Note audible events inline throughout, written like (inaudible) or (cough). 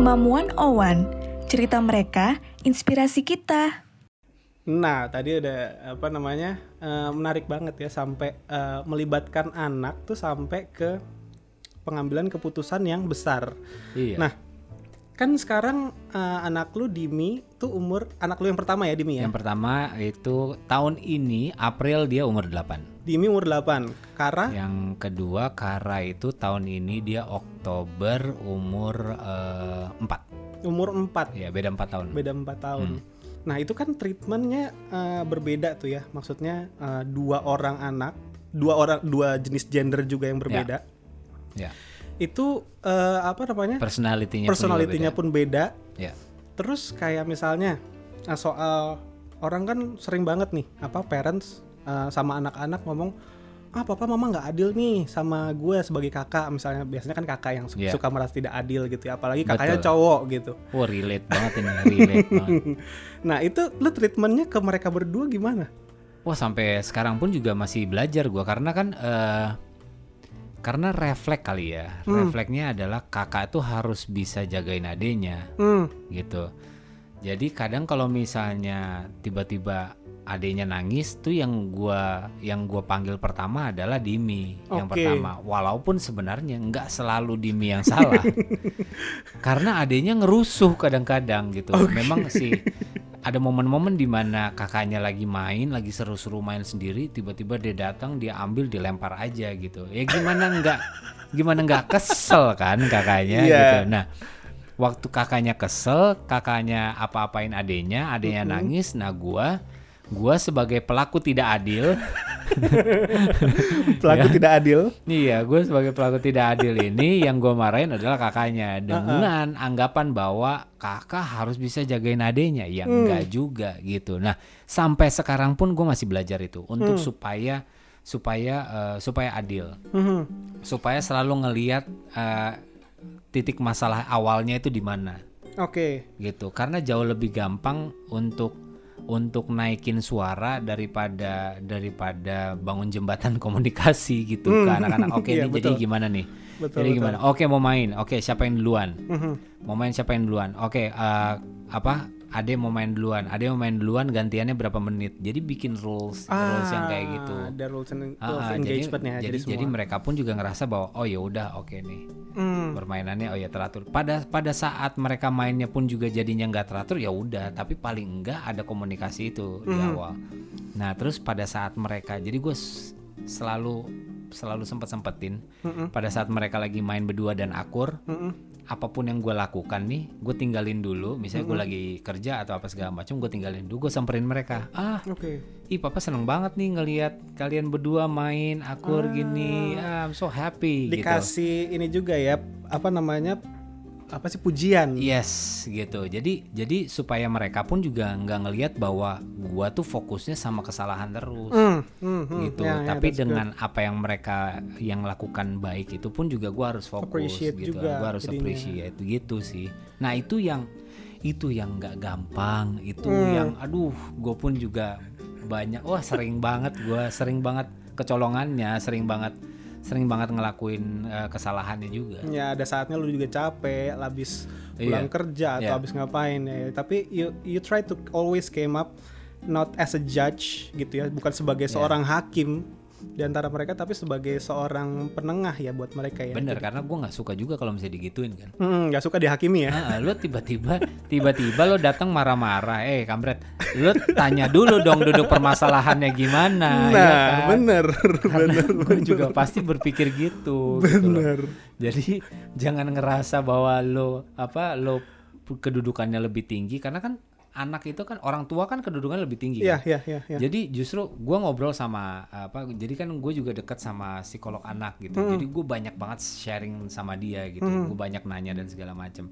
Mamuan Owan, cerita mereka, inspirasi kita. Nah, tadi udah apa namanya eh, menarik banget ya sampai eh, melibatkan anak tuh sampai ke pengambilan keputusan yang besar. Iya. Nah, kan sekarang eh, anak lu Dimi tuh umur anak lu yang pertama ya Dimi ya. Yang pertama itu tahun ini April dia umur 8. Dimi umur 8. Kara Yang kedua Kara itu tahun ini dia Oktober umur eh, 4. umur 4. Ya, beda 4 tahun. Beda 4 tahun. Nah, itu kan treatmentnya eh, berbeda tuh ya. Maksudnya eh, dua orang anak, dua orang dua jenis gender juga yang berbeda. Ya. Itu eh, apa namanya? Personalitinya pun Personalitinya beda. pun beda. Ya. Terus kayak misalnya soal orang kan sering banget nih apa parents uh, sama anak-anak ngomong ah papa mama nggak adil nih sama gue sebagai kakak misalnya biasanya kan kakak yang Iya. suka merasa tidak adil gitu ya apalagi kakaknya Betul. cowok gitu Wah, relate banget ini, relate (laughs) banget. nah itu lu treatmentnya ke mereka berdua gimana Wah, sampai sekarang pun juga masih belajar gua karena kan eh karena refleks kali ya. Refleksnya adalah kakak tuh harus bisa jagain adenya. hmm gitu. Jadi kadang kalau misalnya tiba-tiba adenya nangis tuh yang gua yang gua panggil pertama adalah Dimi yang Oke. pertama. Walaupun sebenarnya nggak selalu Dimi yang salah. (laughs) Karena adenya ngerusuh kadang-kadang gitu. Memang sih (laughs) ada momen-momen di mana kakaknya lagi main, lagi seru-seru main sendiri, tiba-tiba dia datang, dia ambil, dilempar aja gitu. Ya gimana nggak gimana nggak kesel kan kakaknya Iya. gitu. Nah, waktu kakaknya kesel, kakaknya apa-apain adenya, adenya nangis, nah gua gua sebagai pelaku tidak adil, (laughs) pelaku Ya. tidak adil? Iya, gue sebagai pelaku tidak adil ini yang gua marahin adalah kakaknya. Dengan anggapan bahwa kakak harus bisa jagain adenya, ya enggak juga gitu. Nah, sampai sekarang pun gue masih belajar itu. Untuk supaya supaya eh, supaya adil, Mhm. supaya selalu ngelihat eh, titik masalah awalnya itu di mana. oke. Gitu. Karena jauh lebih gampang untuk untuk naikin suara daripada daripada bangun jembatan (laughs) komunikasi gitu ke anak-anak. Oke (laughs) Iya, ini jadi gimana nih? Betul, jadi betul. gimana oke mau main. Oke siapa yang duluan? Mhm. mau main siapa yang duluan? Oke eh, apa? Ade mau main duluan. Ade mau main duluan gantiannya berapa menit? Jadi bikin rules rules yang kayak gitu. Ah, ada rules and Ah, rules ah, jadi engagementnya jadi, jadi, jadi mereka pun juga ngerasa bahwa oh ya udah oke nih Hmm. permainannya oh ya teratur. Pada pada saat mereka mainnya pun juga jadinya nggak teratur ya udah. Tapi paling enggak ada komunikasi itu di awal. Nah terus pada saat mereka jadi gue selalu selalu sempet sempetin pada saat mereka lagi main berdua dan akur Mm-mm. Apa pun yang gue lakukan nih gue tinggalin dulu. Misalnya gue lagi kerja atau apa segala macam gue tinggalin dulu gue samperin mereka. Ah oke. ih papa seneng banget nih ngelihat kalian berdua main akur gini. Ah, I'm so happy gitu. Dikasih ini juga ya apa namanya apa sih pujian Yes, gitu. Jadi jadi supaya mereka pun juga nggak ngelihat bahwa gua tuh fokusnya sama kesalahan terus. Hmm, hmm, hmm. gitu. Ya, ya, Tapi that's dengan apa yang mereka yang lakukan baik itu pun juga gua harus fokus Appreciate gitu. juga Gua harus jadinya. appreciate gitu sih. Nah, itu yang itu yang nggak gampang, itu Hmm. yang aduh, gue pun juga banyak wah sering banget gua sering banget kecolongannya, sering banget sering banget ngelakuin eh, kesalahannya juga. Ya ada saatnya lu juga capek, habis Iya. pulang kerja atau Iya. habis ngapain ya. Tapi you you try to always came up not as a judge gitu ya, bukan sebagai Iya. seorang hakim di antara mereka tapi sebagai seorang penengah ya buat mereka ya. Bener karena gue nggak suka juga kalau misalnya digituin kan. Hmm, nggak suka dihakimi ya. Ah, lo tiba-tiba tiba-tiba lo datang marah-marah, eh kampret, lo tanya dulu dong duduk permasalahannya gimana. Nah, ya kan? bener, Karena gue juga pasti berpikir gitu. gitu bener. Jadi jangan ngerasa bahwa lo apa lo kedudukannya lebih tinggi karena kan anak itu kan orang tua kan kedudukannya lebih tinggi. Iya, kan? iya, iya, iya. Jadi justru gua ngobrol sama apa? Jadi kan gue juga deket sama psikolog anak gitu. Hmm. Jadi gue banyak banget sharing sama dia gitu. Gue banyak nanya dan segala macem.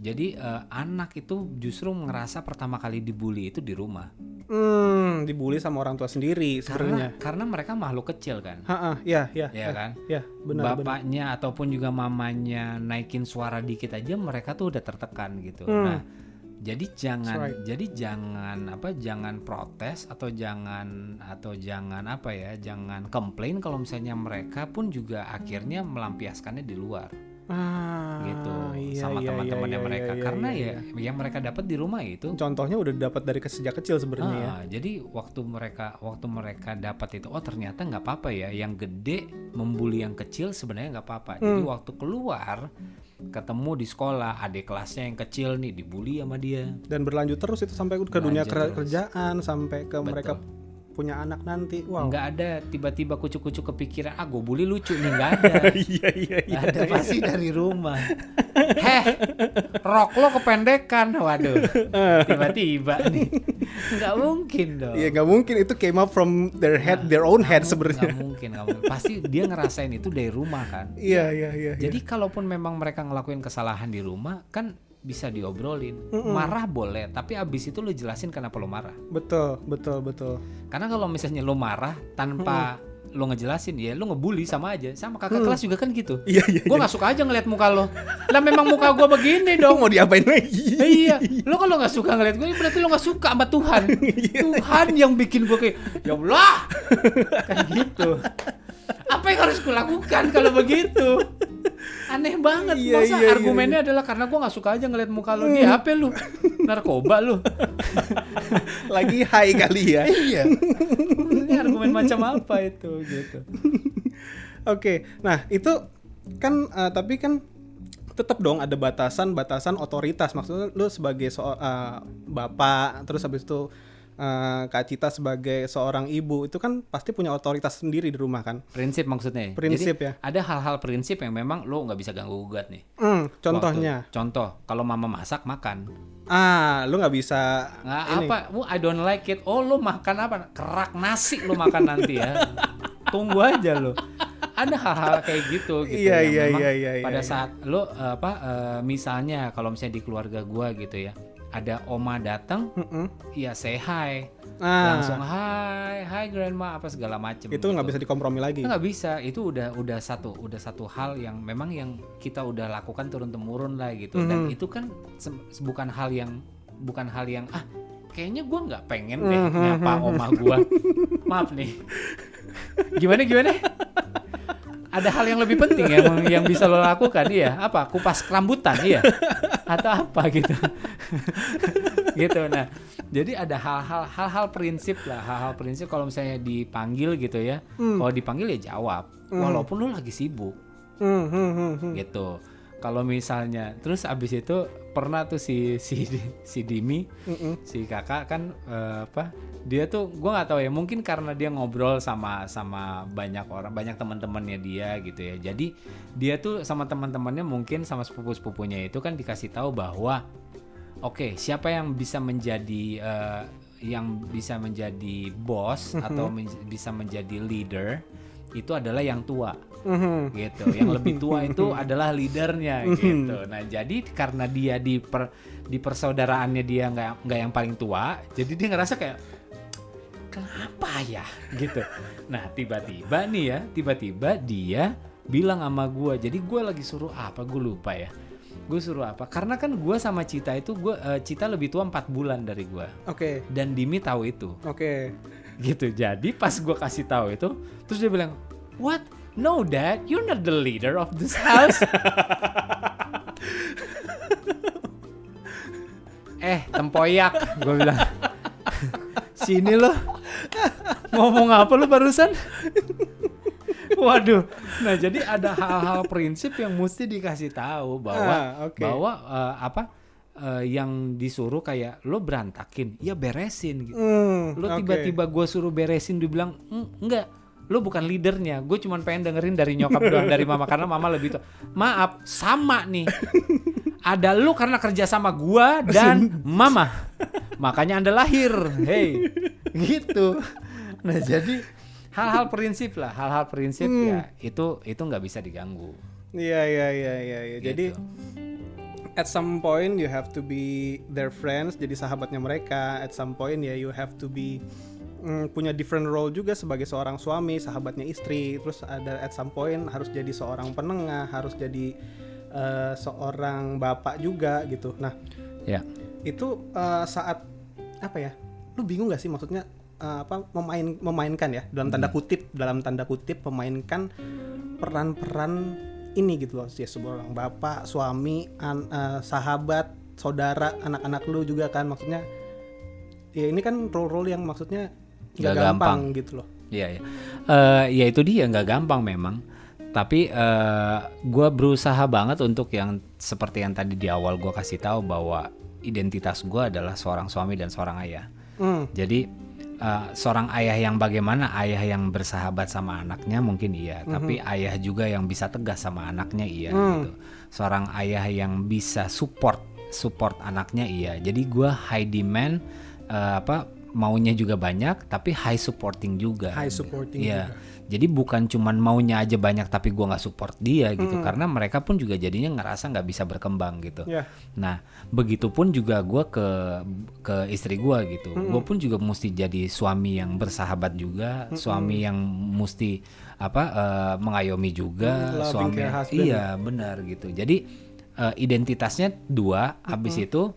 Jadi eh, anak itu justru ngerasa pertama kali dibully itu di rumah. Hmm, dibully sama orang tua sendiri Karena sebenarnya. karena mereka makhluk kecil kan. Ha, iya, iya. Ya kan? Ya, benar, benar. Bapaknya ataupun juga mamanya naikin suara dikit aja mereka tuh udah tertekan gitu. Hmm. Nah, jadi jangan right. jadi jangan apa jangan protes atau jangan atau jangan apa ya jangan komplain kalau misalnya mereka pun juga akhirnya melampiaskannya di luar Ah, gitu iya, sama iya, teman-temannya iya, mereka iya, karena iya, ya yang mereka dapat di rumah itu Contohnya udah dapat dari sejak kecil sebenarnya ya. Ah, jadi waktu mereka waktu mereka dapat itu oh ternyata nggak apa-apa ya yang gede membuli yang kecil sebenarnya nggak apa-apa Hmm. jadi waktu keluar ketemu di sekolah adik kelasnya yang kecil nih dibully sama dia Dan berlanjut terus itu sampai ke dunia Berlanjut terus. kerjaan sampai ke mereka punya anak nanti. Wow. nggak ada tiba-tiba kucuk-kucuk kepikiran ah gue bully lucu nih nggak (laughs) ada Iya iya iya. Nggak ada pasti dari rumah (laughs) heh rok lo kependekan waduh tiba-tiba nih nggak mungkin dong Iya nggak mungkin itu came up from their head, their own head Nggak sebenarnya. mungkin nggak mungkin pasti dia ngerasain itu dari rumah kan Iya iya iya. iya. Jadi kalaupun memang mereka ngelakuin kesalahan di rumah kan bisa diobrolin. Marah boleh, tapi abis itu lu jelasin kenapa lu marah. betul betul betul. Karena kalau misalnya lu marah tanpa lu ngejelasin ya lu ngebully sama aja. Sama kakak kelas juga kan gitu. (laughs) Iya iya. Gue nggak suka aja ngeliat muka lo. Lah memang muka gue begini (laughs) dong. Mau diapain lagi? iya, lo kalau nggak suka ngeliat gue berarti lo nggak suka sama Tuhan. (laughs) Tuhan yang bikin gue kayak ya Allah, kan gitu. Apa yang harus kulakukan kalau begitu? Aneh banget. Iya, Masa iya, iya, argumennya adalah karena gue nggak suka aja ngeliat muka lo di HP lu, narkoba lu. (laughs) lagi high kali ya. iya. Ini argumen macam apa itu gitu? Oke, nah itu kan eh, tapi kan tetap dong ada batasan-batasan otoritas. Maksudnya lu sebagai so- eh, bapak, terus habis itu eh, Kak Cita sebagai seorang ibu itu kan pasti punya otoritas sendiri di rumah kan. Prinsip maksudnya. Prinsip Jadi, ya. Ada hal-hal prinsip yang memang lo nggak bisa ganggu gugat nih. Hmm, contohnya, Waktu- contoh, kalau mama masak makan. ah, lu nggak bisa Nggak ini. apa, "Wah, I don't like it. Oh, lu makan apa? Kerak nasi lu makan nanti ya. (laughs) Tunggu aja lu. Ada hal-hal kayak gitu gitu Iya, yang iya, memang iya, iya, pada iya. saat lu eh, apa eh, misalnya kalau misalnya di keluarga gua gitu ya. Ada oma datang, Mm-mm. ya say hi. Ah, Langsung hi, hi grandma apa segala macem itu gitu. nggak bisa dikompromi lagi. Nggak bisa itu udah udah satu udah satu hal yang memang yang kita udah lakukan turun temurun lah gitu dan Mhm. itu kan bukan hal yang bukan hal yang ah kayaknya gua nggak pengen deh Mhm. nyapa oma gua (laughs) maaf nih gimana gimana ada hal yang lebih penting yang yang bisa lo lakukan iya. Apa? Kupas kerambutan iya. Atau apa gitu. (laughs) Gitu nah. Jadi ada hal-hal hal-hal prinsip lah hal-hal prinsip. Kalau misalnya dipanggil gitu ya kalau dipanggil ya jawab. Walaupun lo lagi sibuk. Hmm, hmm, hmm, hmm. gitu kalau misalnya terus abis itu pernah tuh si (laughs) si si Dimi Mm-mm. si kakak kan eh, apa dia tuh gua nggak tahu ya mungkin karena dia ngobrol sama sama banyak orang banyak teman-temannya dia gitu ya jadi dia tuh sama teman-temannya mungkin sama sepupu-sepupunya itu kan dikasih tahu bahwa oke siapa yang bisa menjadi eh, yang bisa menjadi bos atau men- bisa menjadi leader itu adalah yang tua Mhm. gitu. Yang lebih tua itu (laughs) adalah leadernya gitu. Nah jadi karena dia di per, di persaudaraannya dia nggak nggak yang paling tua, jadi dia ngerasa kayak kenapa ya gitu. Nah tiba-tiba nih ya, tiba-tiba dia bilang sama gua. Jadi gua lagi suruh apa? Gue lupa ya. Gue suruh apa? Karena kan gua sama Cita itu gua eh, Cita lebih tua empat bulan dari gua Oke, dan Dimi tahu itu oke. Gitu. Jadi pas gue kasih tahu itu terus dia bilang what? No dad you're not the leader of this house. (laughs) Eh tempoyak gue bilang. (laughs) Sini lo ngomong apa lo barusan? Waduh, nah jadi ada hal-hal prinsip yang mesti dikasih tahu bahwa Ah, oke. bahwa eh, apa eh, yang disuruh kayak lo berantakin, ya beresin gitu. Hmm, lo tiba-tiba gue suruh beresin dia bilang "Mm, enggak. Lo bukan leadernya. Gue cuma pengen dengerin dari nyokap doang dari mama. Karena mama lebih tua maaf sama nih. Ada lu karena kerja sama gua dan (laughs) mama. Makanya anda lahir. Hey gitu. Nah jadi hal-hal prinsip lah hal-hal prinsip ya itu itu nggak bisa diganggu. Iya iya iya iya. Jadi Gitu. At some point you have to be their friends, jadi sahabatnya mereka. At some point ya you have to be mm, punya different role juga sebagai seorang suami, sahabatnya istri. Terus ada at some point harus jadi seorang penengah, harus jadi eh, seorang bapak juga gitu. Nah ya itu eh, saat apa ya? Lu bingung gak sih maksudnya eh, apa memain memainkan ya dalam tanda kutip dalam tanda kutip memainkan peran-peran ini gitu loh, ya seorang bapak, suami, an- eh, sahabat, saudara, anak-anak lu juga kan maksudnya. Ya ini kan role-role yang maksudnya nggak gampang, gampang. gitu loh. Iya, iya. Eh, ya itu dia nggak gampang memang. Tapi eh gue berusaha banget untuk yang seperti yang tadi di awal gue kasih tahu bahwa identitas gue adalah seorang suami dan seorang ayah. Hmm. Jadi eh, seorang ayah yang bagaimana ayah yang bersahabat sama anaknya mungkin iya, tapi ayah juga yang bisa tegas sama anaknya iya gitu. Seorang ayah yang bisa support support anaknya iya. Jadi gua high demand eh, apa maunya juga banyak, tapi high supporting juga. High supporting Iya. juga. Jadi bukan cuman maunya aja banyak tapi gua nggak support dia gitu, karena mereka pun juga jadinya ngerasa nggak bisa berkembang gitu. Ya. Nah, begitupun juga gua ke ke istri gua gitu. Gua pun juga mesti jadi suami yang bersahabat juga, suami yang mesti apa eh, mengayomi juga, Mm, loving suami iya benar gitu. Jadi eh, identitasnya dua, habis itu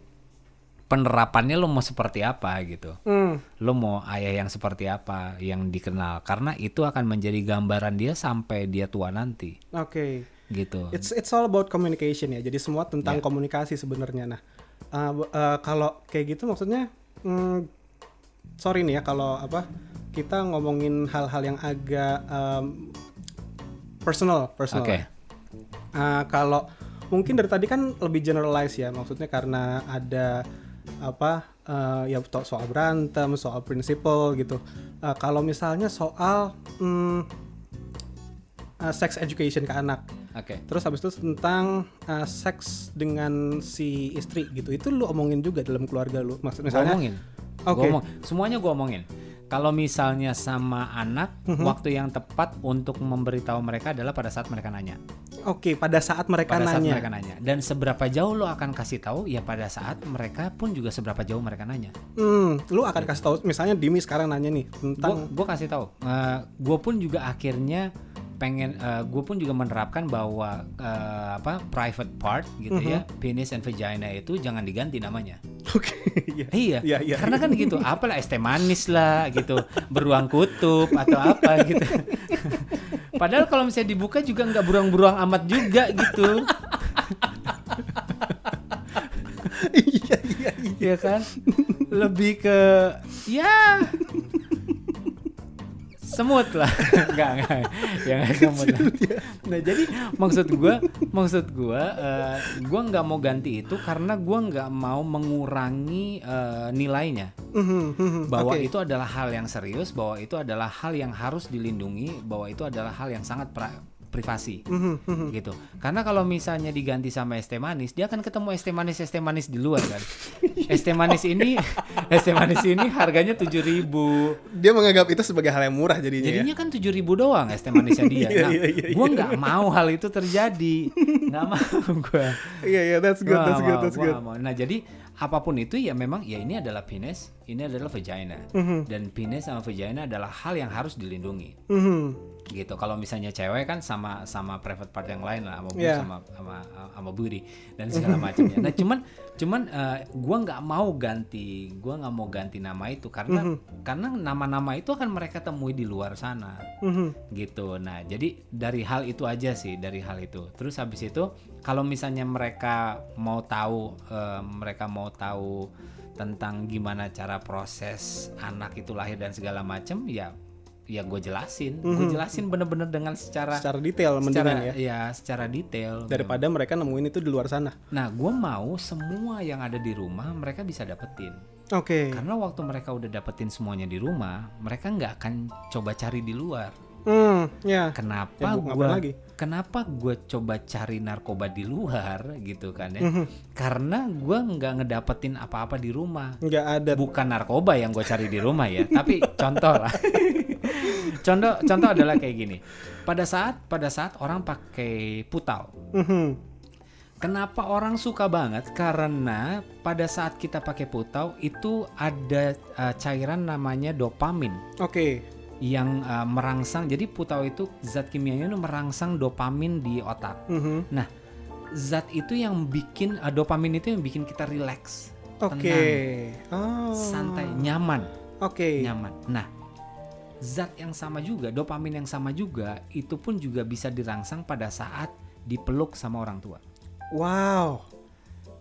penerapannya lo mau seperti apa gitu. Hmm. Lo mau ayah yang seperti apa yang dikenal karena itu akan menjadi gambaran dia sampai dia tua nanti Oke. gitu. It's it's all about communication ya. Jadi semua tentang Ya. komunikasi sebenarnya. Nah, uh, uh, kalau kayak gitu maksudnya, hmm, sorry nih ya kalau apa kita ngomongin hal-hal yang agak um, personal, personal. Oke. ya. Uh, kalau mungkin dari tadi kan lebih generalize ya, maksudnya karena ada apa uh, ya soal berantem, soal prinsipal gitu. Uh, kalau misalnya soal hmm, uh, sex education ke anak. Oke. Terus habis itu tentang uh, seks dengan si istri gitu. Itu lu omongin juga dalam keluarga lu. Maksud Gua misalnya omongin. Gua Oke. omong- semuanya gue omongin. Kalau misalnya sama anak, Mhm. waktu yang tepat untuk memberitahu mereka adalah pada saat mereka nanya. Oke, pada saat mereka Pada saat nanya. mereka nanya. Dan seberapa jauh lo akan kasih tahu ya pada saat mereka pun juga seberapa jauh mereka nanya. Hmm, lu akan kasih tahu misalnya Dimi sekarang nanya nih tentang gue kasih tahu. gue pun juga akhirnya pengen gue pun juga menerapkan bahwa eh, apa private part gitu ya penis and vagina itu jangan diganti namanya Oke, (laughs) iya. Iya, Iya, iya, karena kan gitu, apalah es teh manis lah gitu, beruang kutub atau apa gitu. (laughs) Padahal kalau misalnya dibuka juga nggak beruang-beruang amat juga gitu, (laughs) iya, iya, iya. ya kan? Lebih ke ya semut lah, (laughs) nggak nggak, ya nggak semut. lah. Nah jadi maksud gua, maksud gua, eh, gua nggak mau ganti itu karena gua nggak mau mengurangi eh, nilainya. Mhm, mhm, bahwa oke. itu adalah hal yang serius, bahwa itu adalah hal yang harus dilindungi, bahwa itu adalah hal yang sangat pra- privasi. Mhm, mhm. gitu. Karena kalau misalnya diganti sama es teh manis, dia akan ketemu es teh manis es teh manis di luar kan. (laughs) es teh manis ini (laughs) es teh manis ini harganya 7000 Dia menganggap itu sebagai hal yang murah jadinya, ya. Jadinya kan 7000 doang es teh manisnya dia. (laughs) Iya, Nah, iya, iya, gua nggak mau hal itu terjadi. nggak mau gua. Iya, iya, that's good, that's good, that's good. Nah jadi apa pun itu ya memang ya ini adalah penis, ini adalah vagina, Mhm. dan penis sama vagina adalah hal yang harus dilindungi Mhm. Gitu. Kalau misalnya cewek kan sama sama private part yang lain lah, sama Iya. sama sama sama booty dan segala macamnya. Nah cuman cuman eh, gua nggak mau ganti, gua nggak mau ganti nama itu karena karena nama-nama itu akan mereka temui di luar sana Mhm. gitu. Nah, jadi dari hal itu aja sih, dari hal itu. Terus habis itu kalau misalnya mereka mau tahu eh, mereka mau tahu tentang gimana cara proses anak itu lahir dan segala macam, ya ya gue jelasin, gue jelasin bener-bener dengan secara Secara detail secara ya. ya secara detail. Daripada mereka nemuin itu di luar sana. Nah, gue mau semua yang ada di rumah mereka bisa dapetin. Oke. Karena waktu mereka udah dapetin semuanya di rumah, mereka nggak akan coba cari di luar. Hmm, ya. kenapa Ya, gua lagi? kenapa gue coba cari narkoba di luar gitu kan ya Mhm. karena gua nggak ngedapetin apa-apa di rumah Nggak ada. bukan narkoba yang gue cari di rumah ya (laughs) tapi contoh lah (laughs) contoh contoh adalah kayak gini pada saat pada saat orang pakai putau Mhm. Kenapa orang suka banget? Karena pada saat kita pakai putau itu ada uh, cairan namanya dopamin Oke. Yang uh, merangsang. Jadi putau itu zat kimianya itu merangsang dopamin di otak. Mhm. Nah, zat itu yang bikin uh, dopamin itu yang bikin kita relax, Oke. Oh. santai, nyaman, Oke. nyaman. Nah, zat yang sama juga, dopamin yang sama juga itu pun juga bisa dirangsang pada saat dipeluk sama orang tua. Wow.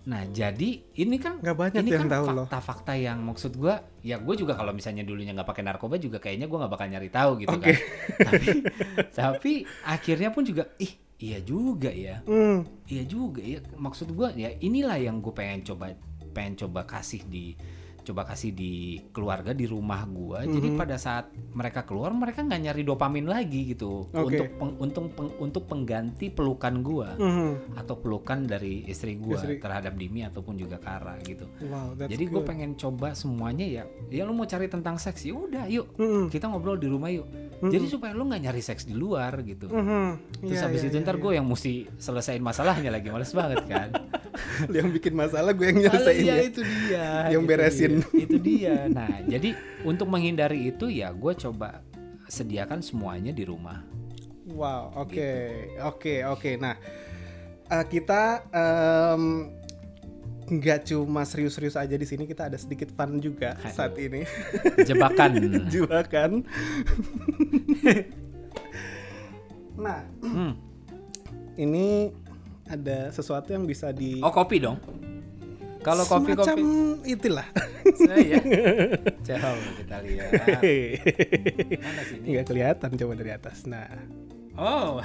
Nah, jadi ini kan Nggak banyak ini yang kan tahu loh. fakta-fakta yang maksud gua, ya gue juga kalau misalnya dulunya nggak pakai narkoba juga kayaknya gua nggak bakal nyari tahu gitu Oke. kan. tapi (laughs) tapi akhirnya pun juga ih iya juga ya. Hmm. Iya juga ya. Maksud gua ya inilah yang gue pengen coba pengen coba kasih di coba kasih di keluarga di rumah gua. Jadi Mhm. pada saat mereka keluar mereka nggak nyari dopamin lagi gitu Oke. untuk peng- untuk peng- untuk pengganti pelukan gua Mhm. atau pelukan dari istri gua Istri. terhadap Dimi ataupun juga Kara gitu. Wow, Jadi gue pengen coba semuanya ya. Ya lu mau cari tentang seks ya udah yuk. Mhm. Kita ngobrol di rumah yuk. Jadi supaya lu nggak nyari seks di luar gitu. Mhm. Terus Iya, habis iya, itu iya, ntar iya. gue yang mesti selesaiin masalahnya lagi males banget kan. (laughs) yang bikin masalah gue yang nyelesain iya ya. itu dia. Yang itu beresin. Dia, (laughs) itu dia. Nah jadi untuk menghindari itu ya gue coba sediakan semuanya di rumah. Wow, oke, Gitu. oke, oke. Nah, eh, kita em, nggak cuma serius-serius aja di sini, kita ada sedikit fun juga Aduh. saat ini. (laughs) Jebakan. (laughs) juga kan. nah, Hmm. ini ada sesuatu yang bisa di Oh kopi dong. Kalau kopi kopi. itulah. Saya. (laughs) Coba kita lihat. Mana sini? Nggak kelihatan coba dari atas. Nah, Oh.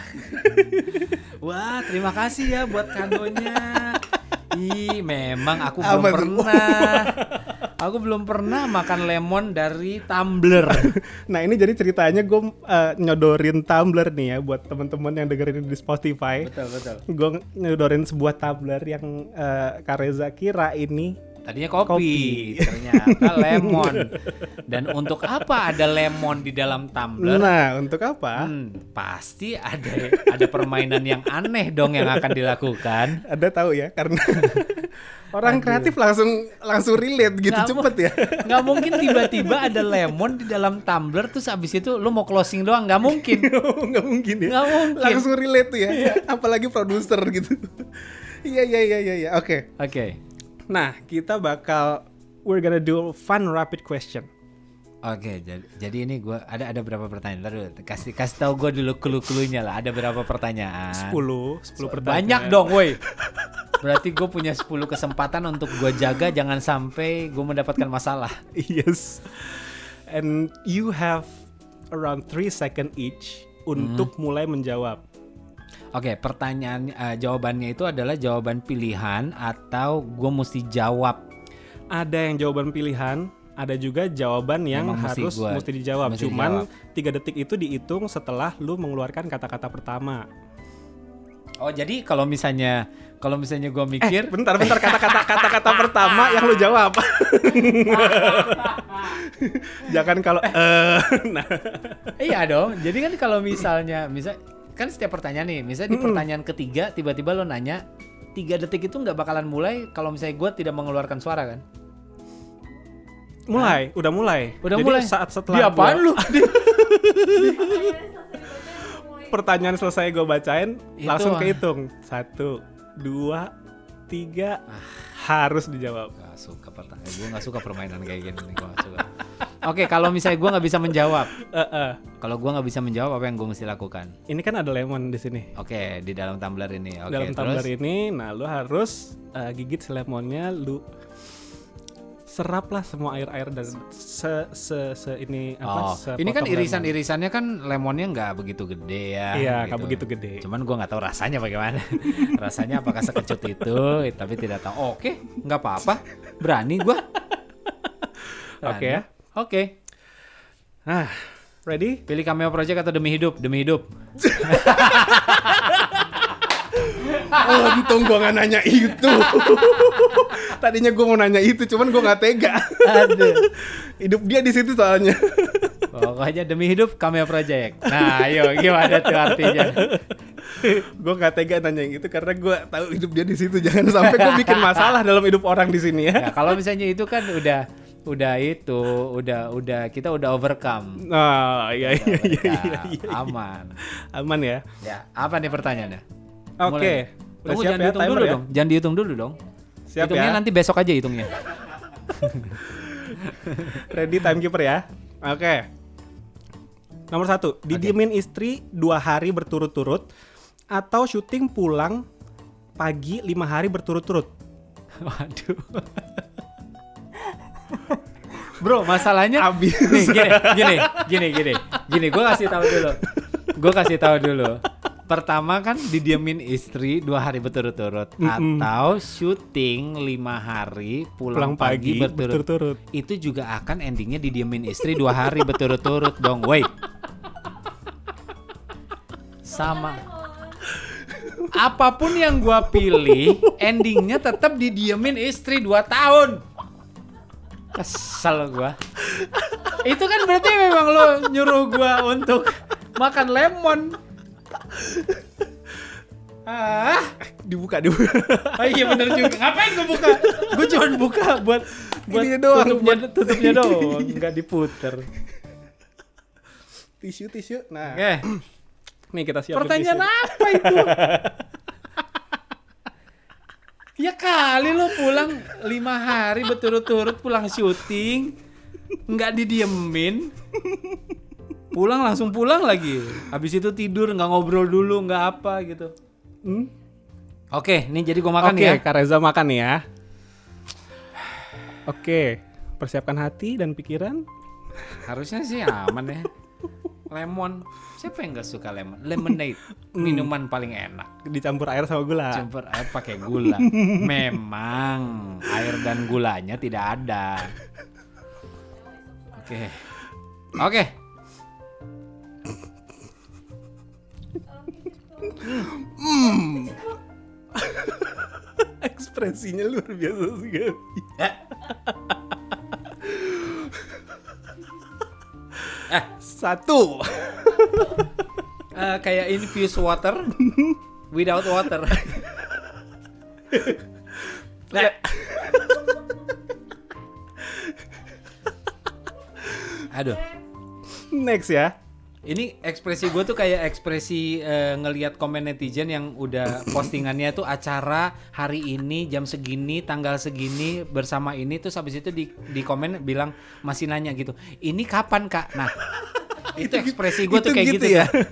(laughs) Wah, terima kasih ya buat kadonya. Ih, memang aku belum Apa pernah. Aku belum pernah makan lemon dari tumbler. (laughs) nah ini jadi ceritanya gue eh, nyodorin tumbler nih ya buat teman-teman yang dengerin di Spotify. betul, betul. gue nyodorin sebuah tumbler yang eh, Kareza kira ini Tadinya kopi, Kopi. ternyata lemon. Dan untuk apa ada lemon di dalam tumbler? nah untuk apa Hmm, pasti ada ada permainan yang aneh dong yang akan dilakukan. ada tahu ya karena (laughs) orang kreatif langsung langsung relate gitu Nggak cepet ya Nggak mungkin tiba-tiba ada lemon di dalam tumbler terus abis itu lu mau closing doang nggak mungkin. (laughs) nggak mungkin ya Nggak mungkin. langsung relate tuh ya apalagi produser gitu (laughs) iya iya iya iya iya oke Oke. Nah kita bakal we're gonna do fun rapid question Oke, jadi, jadi ini gua ada ada berapa pertanyaan? Ntar dulu, kasih kasih tahu gue dulu clue-cluenya lah. Ada berapa pertanyaan? 10 10 pertanyaan Banyak dong, woi. Berarti gue punya 10 kesempatan untuk gue jaga jangan sampai gue mendapatkan masalah. (laughs) yes and you have around 3 second each untuk mulai menjawab Oke, pertanyaan eh, jawabannya itu adalah jawaban pilihan atau gue mesti jawab. ada yang jawaban pilihan, ada juga jawaban yang Memang mesti harus gua- mesti dijawab. mesti Cuman tiga detik itu dihitung setelah lu mengeluarkan kata-kata pertama. Oh, jadi kalau misalnya kalau misalnya gue Eh, mikir bentar, bentar kata-kata kata-kata pertama yang lu jawab. (laughs) Jangan kalau eh, (laughs) nah, iya dong. Jadi kan kalau misalnya misal kan setiap pertanyaan nih, misalnya di pertanyaan ketiga tiba-tiba lo nanya tiga detik itu nggak bakalan mulai kalau misalnya gue tidak mengeluarkan suara kan? mulai, udah mulai. Udah Jadi mulai. saat setelah Dia apaan gua- lu? (laughs) pertanyaan selesai gue bacain, Itu, langsung ah. kehitung. Satu, dua, tiga, Ah. harus dijawab. Gak suka pertanyaan. Gue gak suka permainan kayak gini. gua nggak suka. Oke, kalau misalnya gue nggak bisa menjawab, Eh, eh. kalau gue nggak bisa menjawab apa yang gue mesti lakukan? Ini kan ada lemon di sini. Oke, di dalam tumbler ini. Oke, dalam terus tumbler ini nah lu harus uh, gigit si lemonnya lu serap lah semua air-air dan se se, se ini Oh, apa ini kan irisan-irisannya kan lemonnya nggak begitu gede ya. iya nggak begitu gede Cuman gua nggak tahu rasanya bagaimana. (laughs) rasanya apakah sekecut itu? Tapi tidak tahu. Oke, nggak apa-apa. Berani gua. Oke Berani. ya. Oke. ah ready Pilih cameo project atau demi hidup? Demi hidup. (laughs) oh untung gua nggak nanya itu (laughs) tadinya gua mau nanya itu cuman gua nggak tega Aduh. (laughs) hidup dia di situ soalnya Pokoknya demi hidup cameo project. Nah, ayo gimana tuh artinya? gua nggak tega nanya yang itu karena gua tahu hidup dia di situ jangan sampai gua bikin masalah dalam hidup orang di sini ya Ya, kalau misalnya itu kan udah udah itu, udah udah kita udah overcome. nah iya iya iya overcome. iya, iya. Aman. aman ya Ya, apa nih pertanyaannya? oke Mulai. udah Tunggu siap jangan ya dihitung dulu ya dong. Jangan dihitung dulu dong. siap hitungnya ya nanti besok aja hitungnya. (laughs) Ready timekeeper ya. Oke. Nomor satu, didiemin istri dua hari berturut-turut atau syuting pulang pagi lima hari berturut-turut. (laughs) Waduh. Bro, masalahnya Abis. nih gini, gini, gini, gini, gini. Gue kasih tahu dulu. Gue kasih tahu dulu. Pertama kan didiemin istri dua hari berturut-turut Mm-mm. atau syuting lima hari pulang, Pulang pagi, pagi berturut. berturut-turut. Itu juga akan endingnya didiemin istri dua hari berturut-turut dong. Wait. Sama. Apa pun yang gua pilih, endingnya tetap didiemin istri 2 tahun. Kesel gua. Itu kan berarti memang lo nyuruh gua untuk makan lemon. Ah, Dibuka dibuka. oh iya bener juga. Ngapain gua buka? Gua cuma buka buat buat Ininya doang, tutupnya, tutupnya doang, nggak diputer. tisu tisu. Nah, Oke, nih kita siapin pertanyaan tisu. apa itu? (laughs) ya kali lo pulang lima hari berturut-turut pulang syuting, nggak didiemin, pulang langsung pulang lagi. Habis itu tidur nggak ngobrol dulu nggak apa gitu. Hmm? Oke, nih jadi gua makan Oke, ya. Kak Reza makan nih ya. Oke, persiapkan hati dan pikiran. Harusnya sih aman ya. Lemon, siapa yang nggak suka lemon? Lemonade, (laughs) minuman paling enak. Dicampur air sama gula. Campur air pakai gula. (laughs) Memang air dan gulanya tidak ada. Oke. Oke. (laughs) Ekspresinya luar biasa sekali. Eh, Satu. eh, kayak infused water without water. Nah. Aduh. Next ya. Ini ekspresi gue tuh kayak ekspresi eh, ngelihat komen netizen yang udah (clears throat) postingannya tuh acara hari ini jam segini tanggal segini bersama ini terus habis itu di di komen bilang masih nanya gitu. Ini kapan kak? Nah (laughs) itu ekspresi gue tuh kayak gitu gitu, ya? tuh.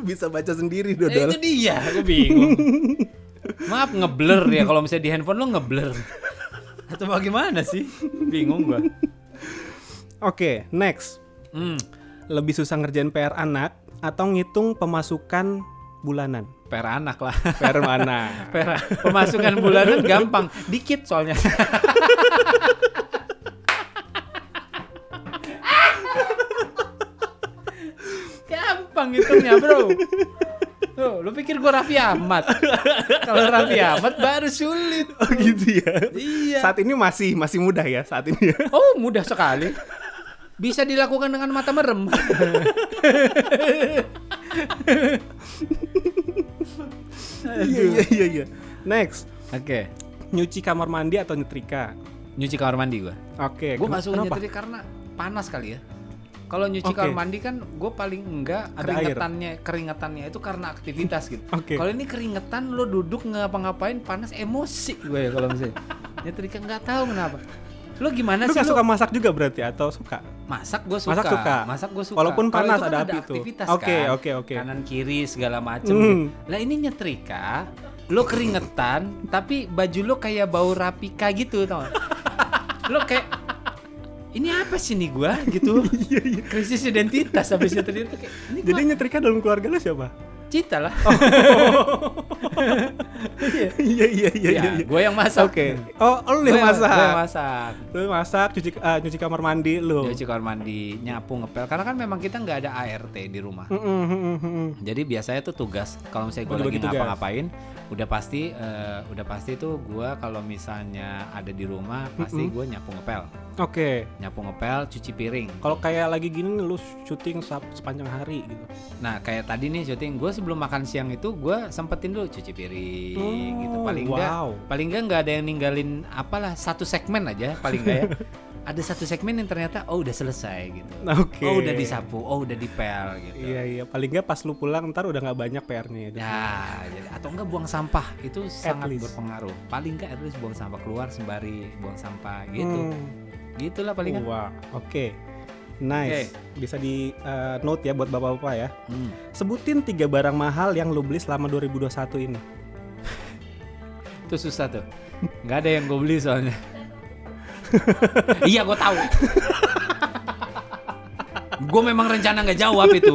(laughs) Bisa baca sendiri Ya, dodol. itu dia gue bingung. Maaf ngeblur ya. Kalau misalnya di handphone lo ngeblur. Atau bagaimana sih? Bingung gue Oke, next. hmm, Lebih susah ngerjain PR anak atau ngitung pemasukan bulanan? per anak lah PR mana? (laughs) Per pemasukan bulanan gampang, dikit soalnya. gampang hitungnya, Bro. Tuh, lu pikir gua Raffi Ahmad? Kalau Raffi Ahmad baru sulit. Oh gitu ya. Iya. Saat ini masih masih mudah ya saat ini ya. Oh, mudah sekali. Bisa dilakukan dengan mata merem. Iya iya iya iya. Next, Oke. nyuci kamar mandi atau nyetrika? Nyuci kamar mandi gua. Oke, gue kena- nggak suka nyetir karena panas kali ya kalau nyuci Oke. kamar mandi kan gue paling enggak Ada air. keringetannya keringetannya itu karena aktivitas gitu Oke. kalau ini keringetan lo duduk ngapa-ngapain panas emosi gue ya kalau misalnya (laughs) nyetrika nggak tahu kenapa lo gimana Lu sih gak lo suka masak juga berarti atau suka? masak gue suka Masak suka? masak gue suka. Walaupun panas itu kan ada api aktivitas Oke, kan. oke, oke. kanan kiri segala macem gitu. lah ini nyetrika lo keringetan tapi baju lo kayak bau rapika gitu tau lo kayak ini apa sih nih gua? Gitu. (laughs) Krisis identitas habis itu kayak ini Iya, Jadi gua nyetrika dalam keluarga lu siapa? Cita lah Iya iya iya ya, iya. gue yang masak Oke. Oh, lu yang masak. gua yang masak Lu masak, cuci eh, nyuci kamar mandi lu. nyuci kamar mandi nyapu ngepel karena kan memang kita nggak ada ART di rumah Mm, mm, mm, mm, mm. Jadi biasanya tuh tugas kalau misalnya gue Oh, lagi ngapa-ngapain, udah pasti eh, udah pasti tuh gue kalau misalnya ada di rumah pasti gue nyapu ngepel, Oke. nyapu ngepel, cuci piring. Kalau kayak lagi gini nih, lu syuting sepanjang hari gitu. Nah kayak tadi nih syuting gue sebelum makan siang itu gue sempetin dulu cuci piring gitu Oh, paling enggak wow. paling enggak nggak ada yang ninggalin apalah satu segmen aja paling enggak ya. (laughs) ada satu segmen yang ternyata oh udah selesai gitu. Oke. Oh udah disapu, oh udah dipel gitu. Iya iya, paling nggak pas lu pulang ntar udah nggak banyak PR-nya ya. Ya, jadi atau enggak buang sampah itu sangat least. berpengaruh. Paling enggak at least buang sampah keluar sembari buang sampah gitu. Hmm. Gitulah paling kan. Wah, oke. Nice. Bisa di eh, note ya buat bapak-bapak ya. Hmm. Sebutin tiga barang mahal yang lo beli selama 2021 ini. Itu susah tuh. Nggak ada yang gue beli soalnya. (laughs) (laughs) iya gue tahu. gue memang rencana nggak jawab itu.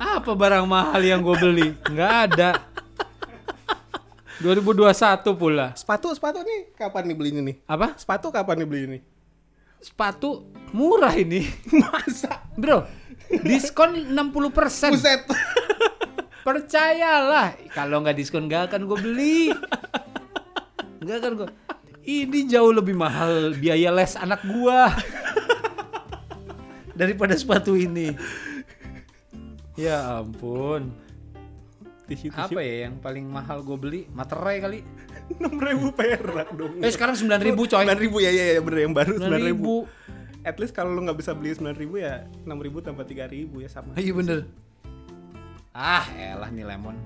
Apa barang mahal yang gue beli? Nggak ada. 2021 pula. Sepatu, sepatu nih kapan nih belinya nih? Apa? Sepatu kapan nih beli ini? Sepatu murah ini. Masa? Bro, diskon 60%. Buset. Percayalah, kalau nggak diskon nggak akan gue beli. Nggak akan gue. Ini jauh lebih mahal biaya les anak gua (laughs) daripada sepatu ini. Ya ampun. Tisu, Apa ya yang paling mahal gue beli? Materai kali. (laughs) Enam ribu perak dong. Eh sekarang 9 ribu coy. Sembilan ribu ya, ya, ya bener yang baru 9 sembilan ribu. ribu. At least kalau lu nggak bisa beli sembilan ribu ya enam ribu tambah tiga ribu ya sama. Iya bener. Ah, elah nih lemon.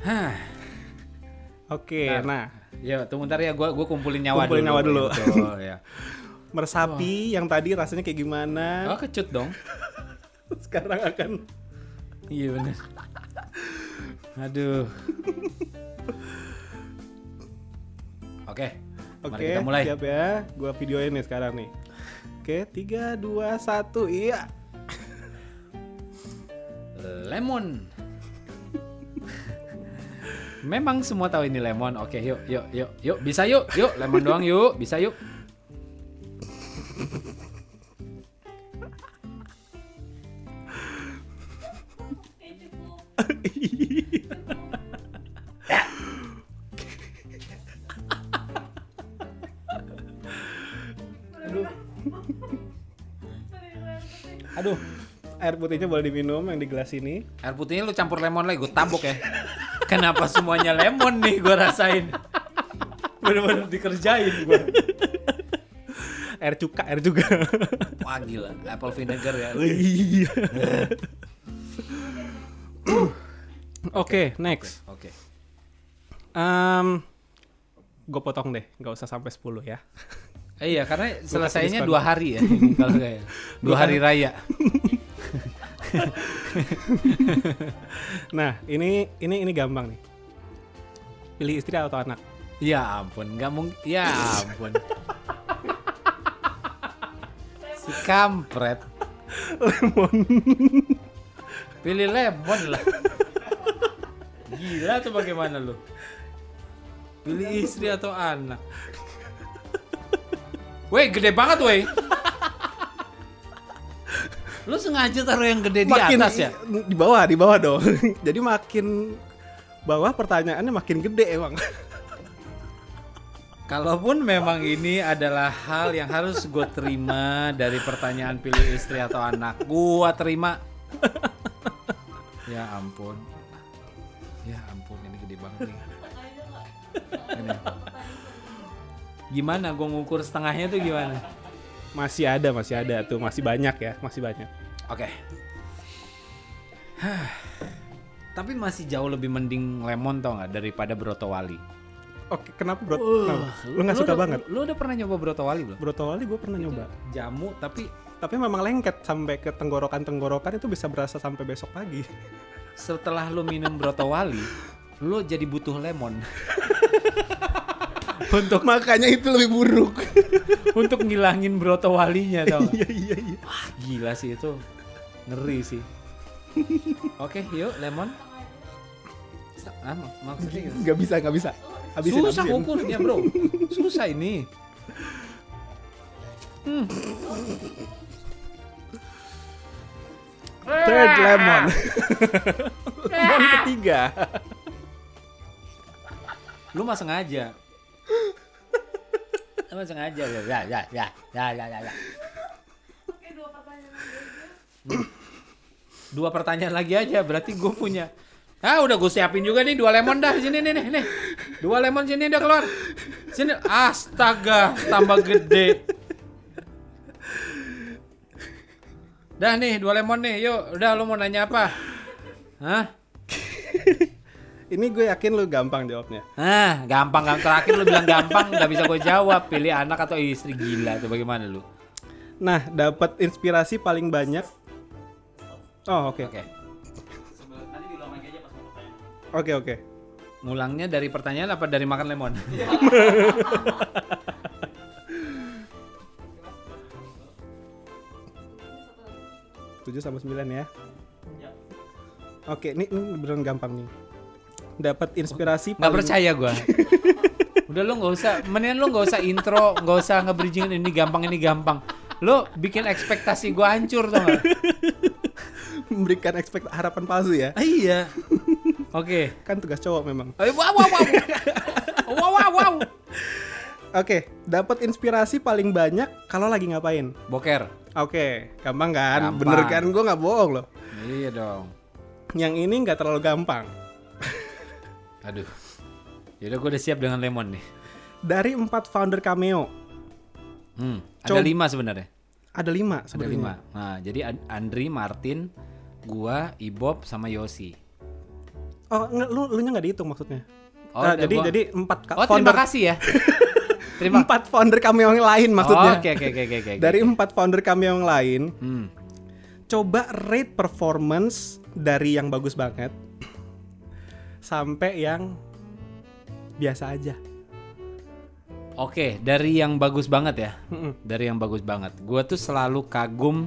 Hah. Oke, Bentar. nah Ya, tunggu ntar ya, gua gua kumpulin nyawa Kumpulin dulu. nyawa dulu. Betul, ya. (laughs) meresapi yang tadi rasanya kayak gimana? Oh, kecut dong. (laughs) Sekarang akan Iya bener. Aduh. Oke. Oke, Mari kita mulai. siap ya. Gua videoin nih sekarang nih. Oke, tiga, dua, satu, iya. Lemon. Memang semua tahu ini lemon. Oke, yuk, yuk, yuk, yuk. Bisa yuk, yuk. Lemon doang yuk. Bisa yuk. Aduh, air putihnya boleh diminum yang di gelas ini. Air putihnya lu campur lemon lagi, gue tabok ya. Kenapa semuanya lemon nih gue rasain? Bener-bener dikerjain gue. Air cuka, air juga. Wah gila, apple vinegar ya. Iya. Oke, next. Oke. Um, gue potong deh, nggak usah sampai 10 ya. Eh, iya, karena selesainya dua hari ya. Kalau kayak dua hari raya. (laughs) Nah, ini ini ini gampang nih. Pilih istri atau anak? Ya ampun, nggak mungkin. Ya ampun. si kampret. Lemon. Pilih lemon lah. Gila tuh bagaimana lu? Pilih istri atau anak? Weh, gede banget weh. Lu sengaja taruh yang gede di atas ya? Di bawah, di bawah dong. (laughs) Jadi makin bawah pertanyaannya makin gede emang. Kalaupun memang ini adalah hal yang harus gue terima dari pertanyaan pilih istri atau anak, gue terima. Ya ampun, ya ampun ini gede banget nih. Ini. Gimana gue ngukur setengahnya tuh gimana? Masih ada, masih ada tuh, masih banyak ya, masih banyak. Oke. (sighs) Tapi masih jauh lebih mending lemon tau nggak daripada broto wali. Oke, kenapa bro? kenapa? Lu nggak suka udah- banget? Lu udah pernah nyoba broto wali belum? Broto wali gue pernah nyoba. Jamu tapi Tapi memang lengket sampai ke tenggorokan-tenggorokan itu bisa berasa sampai besok pagi. setelah lu minum broto wali, (laughs) lu jadi butuh lemon. (laughs) untuk Makanya itu lebih buruk. (laughs) untuk ngilangin broto walinya tau? Iya, iya, iya. Wah gila sih itu ngeri sih. Oke yuk lemon. Ah, mak- maksudnya. Nggak bisa, nggak bisa. Habisin, Susah habisin. ngukurnya bro. Susah ini. Hmm. Third lemon. (laughs) lemon ketiga. Lu mah sengaja. Lu mah sengaja ya ya ya ya ya ya ya. ya. Dua pertanyaan lagi aja berarti gue punya. Ah udah gue siapin juga nih dua lemon dah sini nih nih nih. Dua lemon sini udah keluar. Sini astaga tambah gede. Dah nih dua lemon nih yuk udah lu mau nanya apa? Hah? (laughs) Ini gue yakin lu gampang jawabnya. Ah, gampang gampang terakhir lu bilang gampang nggak bisa gue jawab. Pilih anak atau istri gila tuh bagaimana lu? Nah, dapat inspirasi paling banyak. Oh, oke. Oke. Oke, oke. Mulangnya dari pertanyaan apa dari makan lemon? (laughs) 7 sama 9 ya. Oke, ini, ini beneran gampang nih. Dapat inspirasi Nggak percaya gua. (laughs) Udah lu nggak usah, mendingan lu nggak usah intro, nggak usah nge-bridging ini gampang ini gampang. Lu bikin ekspektasi gua hancur gak? Memberikan ekspekt harapan palsu ya. iya. Oke. Kan tugas cowok memang. Eh, Wow wow wow. Wow wow wow. Oke, dapat inspirasi paling banyak kalau lagi ngapain? Boker. Oke, gampang kan? Gampang. Bener kan? Gue nggak bohong loh. Iya dong. Yang ini nggak terlalu gampang. Aduh. Yaudah gue udah siap dengan lemon nih. Dari empat founder Cameo, Hmm, ada lima sebenarnya. ada lima Ada sebenarnya. lima. Nah, jadi An- Andri, Martin, gua, Ibob, sama Yosi. Oh, nggak, lu lu nya nggak dihitung maksudnya? Oh, Ah, udah jadi gua- jadi empat Oh, terima founder kasih ya. (laughs) terima. empat founder Cameo yang lain maksudnya. Oh, Oke, oke, oke, oke. Dari empat founder Cameo yang lain, Hmm. coba rate performance dari yang bagus banget sampai yang biasa aja. Oke, dari yang bagus banget ya. Dari yang bagus banget. Gua tuh selalu kagum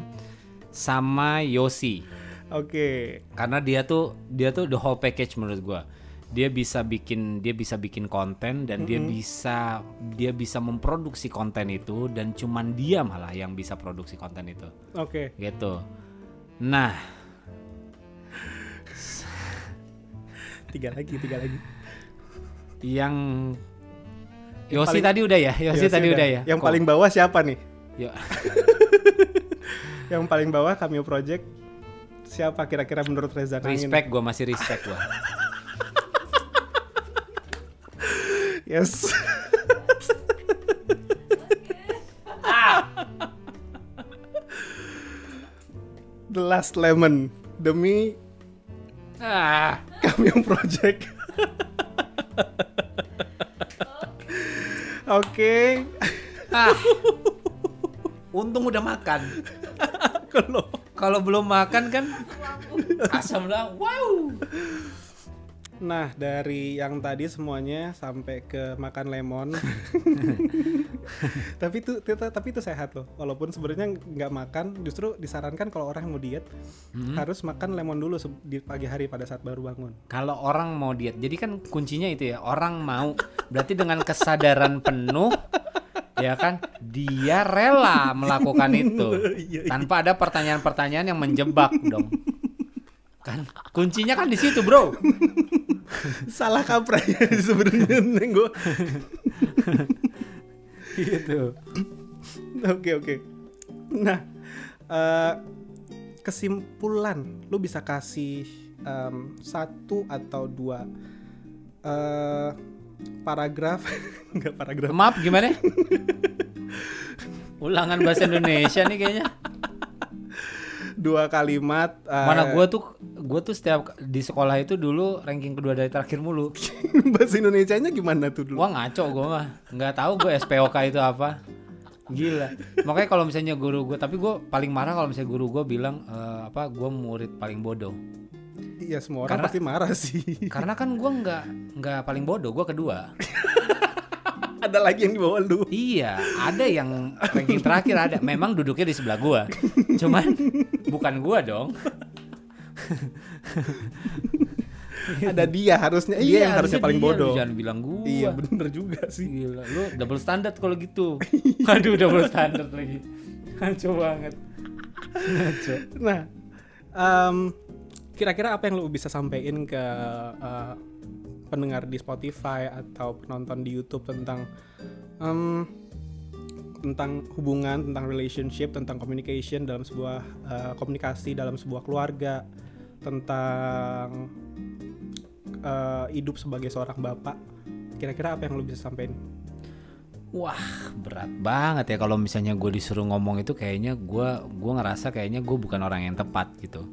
sama Yosi. Oke. Karena dia tuh dia tuh the whole package menurut gua. Dia bisa bikin dia bisa bikin konten dan dia bisa dia bisa memproduksi konten itu dan cuman dia malah yang bisa produksi konten itu. Oke. Gitu. Nah, Tiga lagi, tiga lagi. yang Yosi paling- tadi udah ya? Yosi, tadi udah ya? Yang Kok- paling bawah siapa nih? Yo- (laughs) Yang paling bawah Cameo Project siapa kira-kira menurut Reza Nangin? respect gua masih respect gua. Yes. The Last Lemon demi ah, Cameo Project. Oke, ah. Untung udah makan. kalau Kalau belum makan kan asam lah. Wow. nah dari yang tadi semuanya sampai ke makan lemon. (laughs) tapi itu tapi itu sehat loh. Walaupun sebenarnya nggak makan, justru disarankan kalau orang yang mau diet harus makan lemon dulu di pagi hari pada saat baru bangun. Kalau orang mau diet, jadi kan kuncinya itu ya, orang mau berarti dengan kesadaran penuh ya kan dia rela (laughs) melakukan itu tanpa ada pertanyaan-pertanyaan yang menjebak dong. Kan kuncinya kan di situ, Bro. Salah kaprah ya sebenarnya Neng, gua. gitu. Oke oke. Nah, eh, kesimpulan, lu bisa kasih em, satu atau dua eh, paragraf, (laughs) nggak paragraf, Maaf gimana? Ulangan bahasa Indonesia nih kayaknya. dua kalimat. eh, Mana gua tuh gua tuh setiap di sekolah itu dulu ranking kedua dari terakhir mulu. (laughs) bahasa Indonesianya gimana tuh dulu? Wah ngaco gue mah nggak tahu gue SPOK itu apa gila makanya kalau misalnya guru gue tapi gue paling marah kalau misalnya guru gue bilang eh, apa gue murid paling bodoh Iya semua orang Karena- pasti marah sih. karena kan gue nggak nggak paling bodoh gue kedua (laughs) Ada lagi yang di bawah lu. iya ada yang ranking terakhir ada memang duduknya di sebelah gue cuman bukan gue dong (laughs) Ada dia harusnya. dia yang harusnya paling dia, bodoh. jangan bilang gue Iya bener juga sih. Gila, lu double standard kalau gitu. (laughs) Aduh, double standard lagi. Ngaco banget. Ngaco. Nah, em, kira-kira apa yang lu bisa sampaikan ke eh, pendengar di Spotify atau penonton di YouTube tentang em, tentang hubungan, tentang relationship, tentang communication dalam sebuah eh, komunikasi dalam sebuah keluarga, tentang eh, hidup sebagai seorang bapak. Kira-kira apa yang lu bisa sampaikan? Wah berat banget ya kalau misalnya gue disuruh ngomong itu kayaknya gue gua ngerasa kayaknya gue bukan orang yang tepat gitu.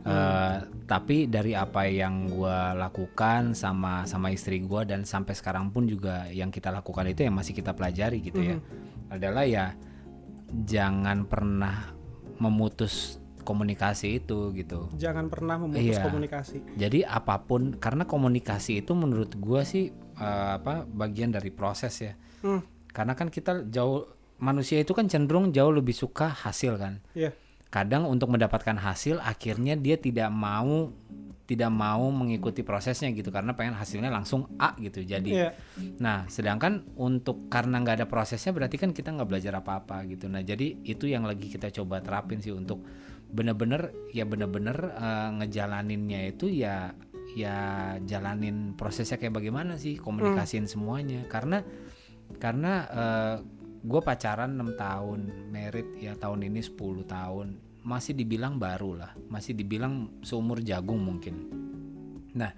Eh, tapi dari apa yang gue lakukan sama sama istri gue dan sampai sekarang pun juga yang kita lakukan itu yang masih kita pelajari gitu ya adalah ya jangan pernah memutus komunikasi itu gitu. Jangan pernah memutus Iya. komunikasi. Jadi apa pun karena komunikasi itu menurut gua sih eh, apa bagian dari proses ya. Hmm. Karena kan kita jauh manusia itu kan cenderung jauh lebih suka hasil kan. Iya. Kadang untuk mendapatkan hasil akhirnya dia tidak mau tidak mau mengikuti prosesnya gitu karena pengen hasilnya langsung A gitu. Jadi Iya. Nah, sedangkan untuk karena nggak ada prosesnya berarti kan kita nggak belajar apa-apa gitu. Nah, jadi itu yang lagi kita coba terapin sih untuk bener-bener ya bener-bener eh, ngejalaninnya itu ya ya jalanin prosesnya kayak bagaimana sih komunikasiin semuanya karena karena gue pacaran 6 tahun merit ya tahun ini 10 tahun. Masih dibilang baru lah masih dibilang seumur jagung mungkin. Nah,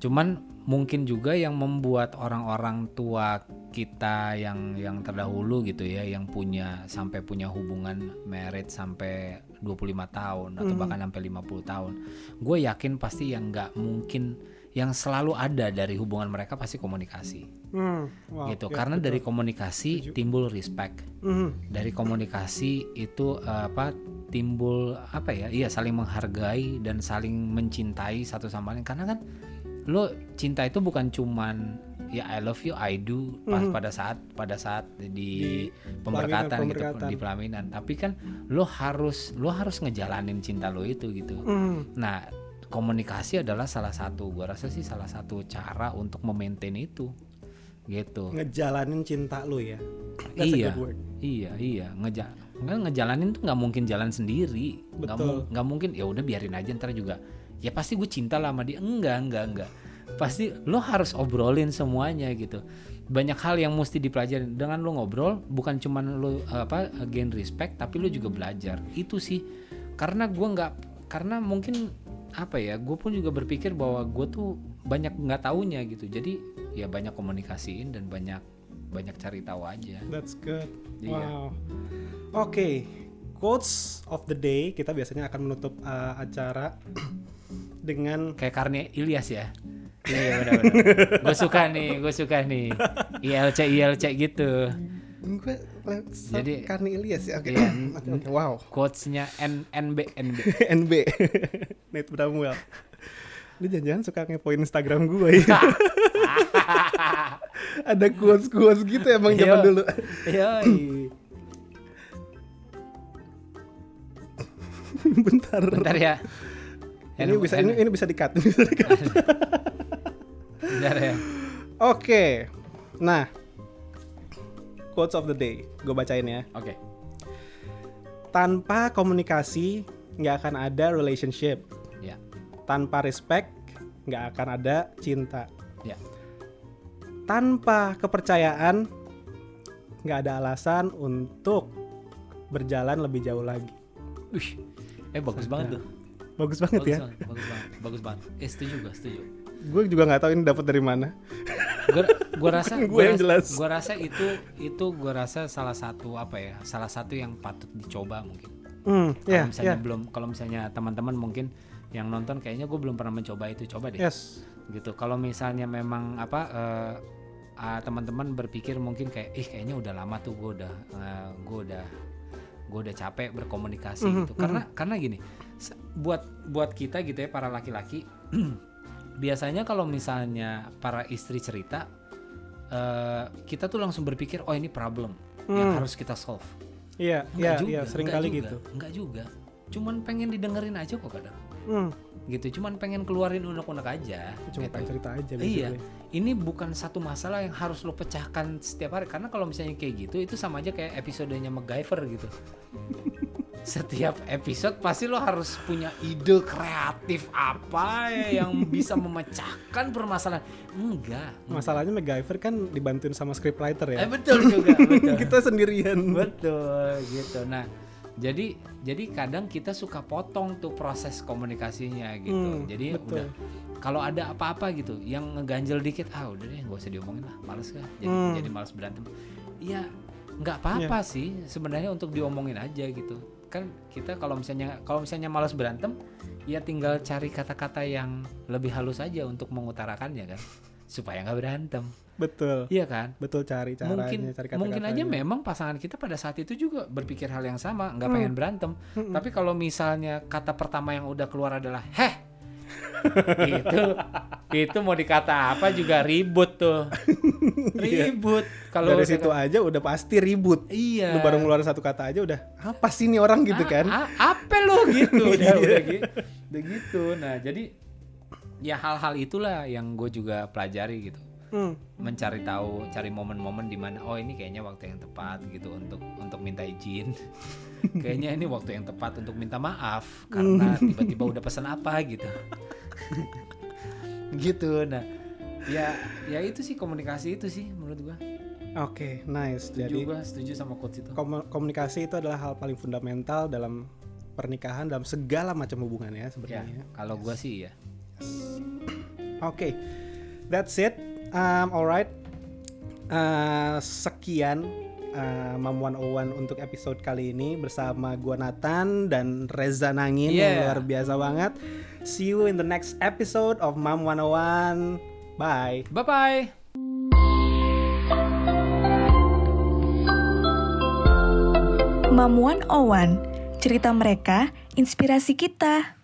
cuman mungkin juga yang membuat orang-orang tua kita yang yang terdahulu gitu ya, yang punya sampai punya hubungan merit sampai 25 tahun atau bahkan sampai 50 tahun. Gue yakin pasti yang nggak mungkin yang selalu ada dari hubungan mereka pasti komunikasi Hmm. Wow. gitu. ya, Karena betul. dari komunikasi timbul respect Mhm. dari komunikasi itu eh, apa timbul apa ya iya saling menghargai dan saling mencintai satu sama lain karena kan lo cinta itu bukan cuman ya I love you I do pas pada saat pada saat di, pemberkatan gitu pemberkatan. di pelaminan tapi kan lo harus lo harus ngejalanin cinta lo itu gitu Mhm. nah komunikasi adalah salah satu. Gua rasa sih salah satu cara untuk memaintain itu. Gitu. Ngejalanin cinta lu ya. That's iya. iya iya. Ngeja nggak ngejalanin tuh nggak mungkin jalan sendiri. Nggak mu- nggak mungkin. Ya udah biarin aja ntar juga. Ya pasti gue cinta lah sama dia. Enggak enggak enggak pasti lo harus obrolin semuanya gitu. Banyak hal yang mesti dipelajari dengan lo ngobrol bukan cuman lo apa gain respect tapi lo juga belajar. Itu sih. Karena gua nggak karena mungkin apa ya gue pun juga berpikir bahwa gue tuh banyak nggak taunya gitu jadi ya banyak komunikasiin dan banyak banyak cari tahu aja That's good. Iya. Wow. Oke, quotes of the day kita biasanya akan menutup uh, acara (clears throat) dengan kayak karne Ilyas ya (laughs) iya benar-benar gue suka nih gue suka nih ILC ILC gitu gue Jadi- Karni Ilyas ya. Oke. Iya. (clears throat) Oke, oke, Wow. quotesnya N NB NB (laughs) NB. Nate Bramwell. (laughs) Lu jangan-jangan suka ngepoin Instagram gue ya. (laughs) Ada quotes-quotes gitu emang zaman Iya. dulu. (clears throat) (laughs) Yoi. Bentar. bentar ya Ini N- bisa ini, ini bisa ini bisa di-cut. bentar ya Oke. Nah, quotes of the day. Gue bacain ya. oke Tanpa komunikasi nggak akan ada relationship. Tanpa respect nggak akan ada cinta. ya Tanpa kepercayaan nggak ada alasan untuk berjalan lebih jauh lagi. Wih, eh bagus banget tuh Bagus banget bagus ya. banget bagus banget bagus banget eh setuju gue setuju Gue juga nggak tahu ini dapat dari mana. gua rasa Gue gua yang jelas. gua rasa itu itu gua rasa salah satu apa ya salah satu yang patut dicoba mungkin Hmm, kalau ya, misalnya ya. belum kalau misalnya teman-teman mungkin yang nonton kayaknya gue belum pernah mencoba itu coba deh Yes. gitu kalau misalnya memang apa eh, ah, teman-teman berpikir mungkin kayak ih kayaknya udah lama tuh gue udah gue udah gue udah capek berkomunikasi Mhm, gitu karena karena gini buat buat kita gitu ya para laki-laki (clears throat) biasanya kalau misalnya para istri cerita eh, kita tuh langsung berpikir oh ini problem yang Hmm. harus kita solve Iya, Enggak iya, juga, iya, sering enggak kali juga, gitu. Enggak juga. Cuman pengen didengerin aja kok kadang. Hmm, Gitu, cuman pengen keluarin unek-unek aja. cuma gitu. pengen cerita aja Iya. basically. Ini bukan satu masalah yang harus lo pecahkan setiap hari karena kalau misalnya kayak gitu itu sama aja kayak episodenya MacGyver gitu. (laughs) Setiap episode pasti lo harus punya ide kreatif apa ya yang bisa memecahkan permasalahan. Enggak. Masalahnya MacGyver kan dibantuin sama scriptwriter Eh ya. betul juga, (laughs) betul. Kita sendirian. Betul gitu. Nah, jadi jadi kadang kita suka potong tuh proses komunikasinya gitu. Hmm, jadi betul. udah kalau ada apa-apa gitu yang ngeganjel dikit, ah udah deh nggak usah diomongin lah, males kan. Jadi Hmm. jadi males berantem. ya nggak apa-apa sih sebenarnya untuk diomongin aja gitu kan kita kalau misalnya kalau misalnya malas berantem ya tinggal cari kata-kata yang lebih halus aja untuk mengutarakannya kan supaya nggak berantem. Betul. Iya kan? Betul cari caranya mungkin cari mungkin aja memang pasangan kita pada saat itu juga berpikir hal yang sama nggak Hmm. pengen berantem. Tapi kalau misalnya kata pertama yang udah keluar adalah heh. (laughs) Itu itu mau dikata apa juga ribut tuh. (laughs) Ribut. Kalau Iya. dari situ aja udah pasti ribut. Iya. Lu baru ngeluarin satu kata aja udah apa sih ini orang gitu Ah, kan? ah, apa lo gitu? Udah (laughs) Iya. udah gitu udah gitu. Nah jadi ya hal-hal itulah yang gue juga pelajari gitu. Hmm. mencari tahu cari momen-momen di mana oh ini kayaknya waktu yang tepat gitu untuk untuk minta izin. (laughs) Kayaknya ini waktu yang tepat untuk minta maaf karena tiba-tiba udah pesan apa gitu. (laughs) Gitu nah ya ya itu sih komunikasi itu sih menurut gua. Oke nice. Setuju jadi gua setuju sama quotes itu. komu- komunikasi itu adalah hal paling fundamental dalam pernikahan dalam segala macam hubungan ya ya sebenarnya kalau gua sih ya Oke, that's it. Um, alright. Uh, sekian uh, Mam 101 untuk episode kali ini bersama gua Nathan dan Reza Nangin yang Yeah. luar biasa banget. See you in the next episode of Mam 101. Bye. bye bye Mam 101, cerita mereka, inspirasi kita.